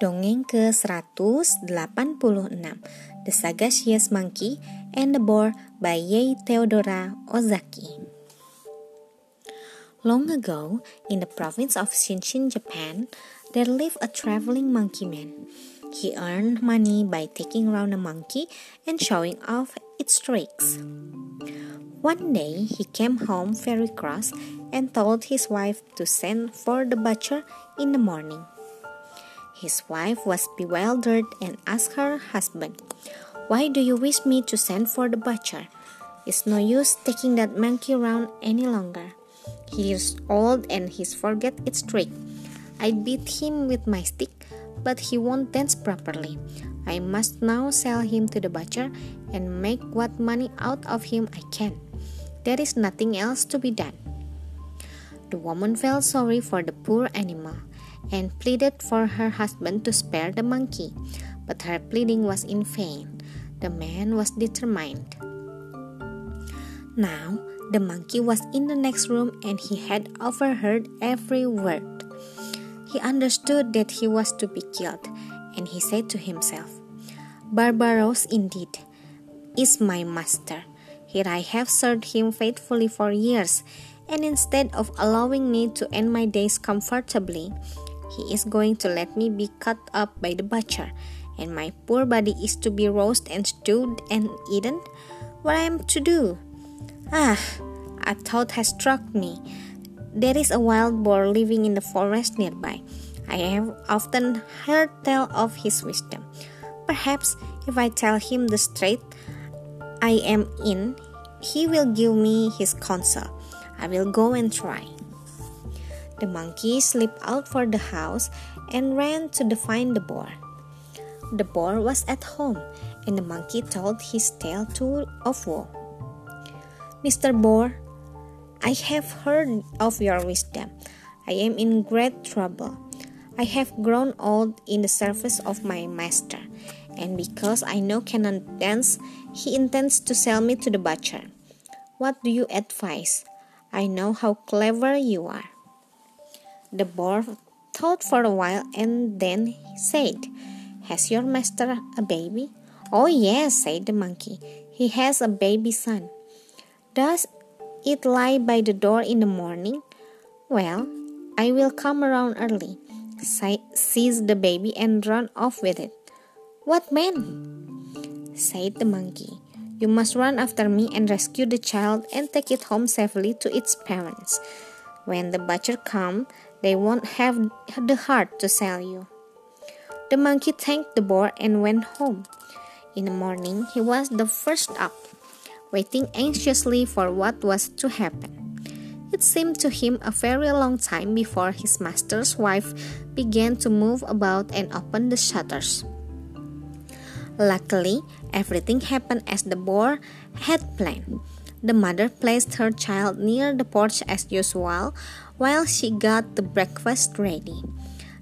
Dongeng ke-186 The Sagacious Monkey and the Boar by Yei Theodora Ozaki Long ago, in the province of Shinshin, Japan, there lived a traveling monkey man. He earned money by taking around a monkey and showing off its tricks. One day, he came home very cross and told his wife to send for the butcher in the morning. His wife was bewildered and asked her husband, Why do you wish me to send for the butcher? It's no use taking that monkey around any longer. He is old and he's forget its trick. I beat him with my stick, but he won't dance properly. I must now sell him to the butcher and make what money out of him I can. There is nothing else to be done. The woman felt sorry for the poor animal and pleaded for her husband to spare the monkey, but her pleading was in vain. The man was determined. Now, the monkey was in the next room and he had overheard every word. He understood that he was to be killed, and he said to himself, Barbaros indeed is my master. Here I have served him faithfully for years, and instead of allowing me to end my days comfortably, he is going to let me be cut up by the butcher, and my poor body is to be roasted and stewed and eaten. What am I am to do? Ah, a thought has struck me. There is a wild boar living in the forest nearby. I have often heard tell of his wisdom. Perhaps if I tell him the strait I am in, he will give me his counsel. I will go and try. The monkey slipped out for the house and ran to find the boar. The boar was at home, and the monkey told his tale to of woe. Mr. Boar, I have heard of your wisdom. I am in great trouble. I have grown old in the service of my master, and because I know cannot dance, he intends to sell me to the butcher. What do you advise? I know how clever you are. The boar thought for a while and then said, Has your master a baby? Oh, yes, said the monkey. He has a baby son. Does it lie by the door in the morning? Well, I will come around early, seize the baby, and run off with it. What man? said the monkey. You must run after me and rescue the child and take it home safely to its parents. When the butcher comes, they won't have the heart to sell you. The monkey thanked the boar and went home. In the morning, he was the first up, waiting anxiously for what was to happen. It seemed to him a very long time before his master's wife began to move about and open the shutters. Luckily, everything happened as the boar had planned. The mother placed her child near the porch as usual while she got the breakfast ready.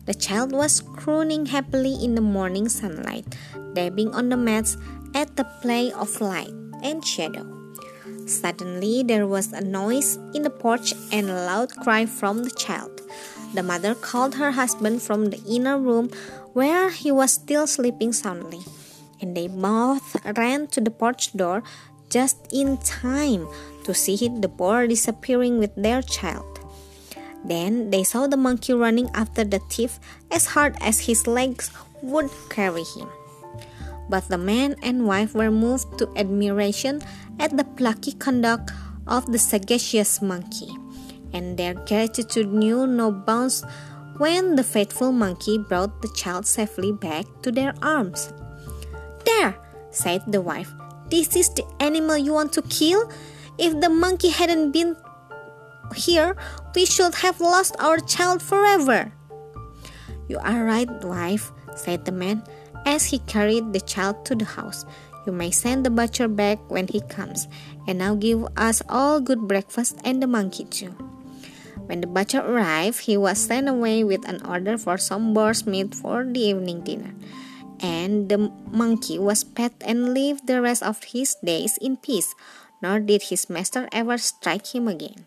The child was crooning happily in the morning sunlight, dabbing on the mats at the play of light and shadow. Suddenly, there was a noise in the porch and a loud cry from the child. The mother called her husband from the inner room where he was still sleeping soundly, and they both ran to the porch door just in time to see the boar disappearing with their child. Then they saw the monkey running after the thief as hard as his legs would carry him. But the man and wife were moved to admiration at the plucky conduct of the sagacious monkey, and their gratitude knew no bounds when the faithful monkey brought the child safely back to their arms. There, said the wife, this is the animal you want to kill? If the monkey hadn't been here, we should have lost our child forever. You are right, wife, said the man as he carried the child to the house. You may send the butcher back when he comes, and now give us all good breakfast and the monkey too. When the butcher arrived, he was sent away with an order for some boar's meat for the evening dinner and the monkey was pet and lived the rest of his days in peace, nor did his master ever strike him again.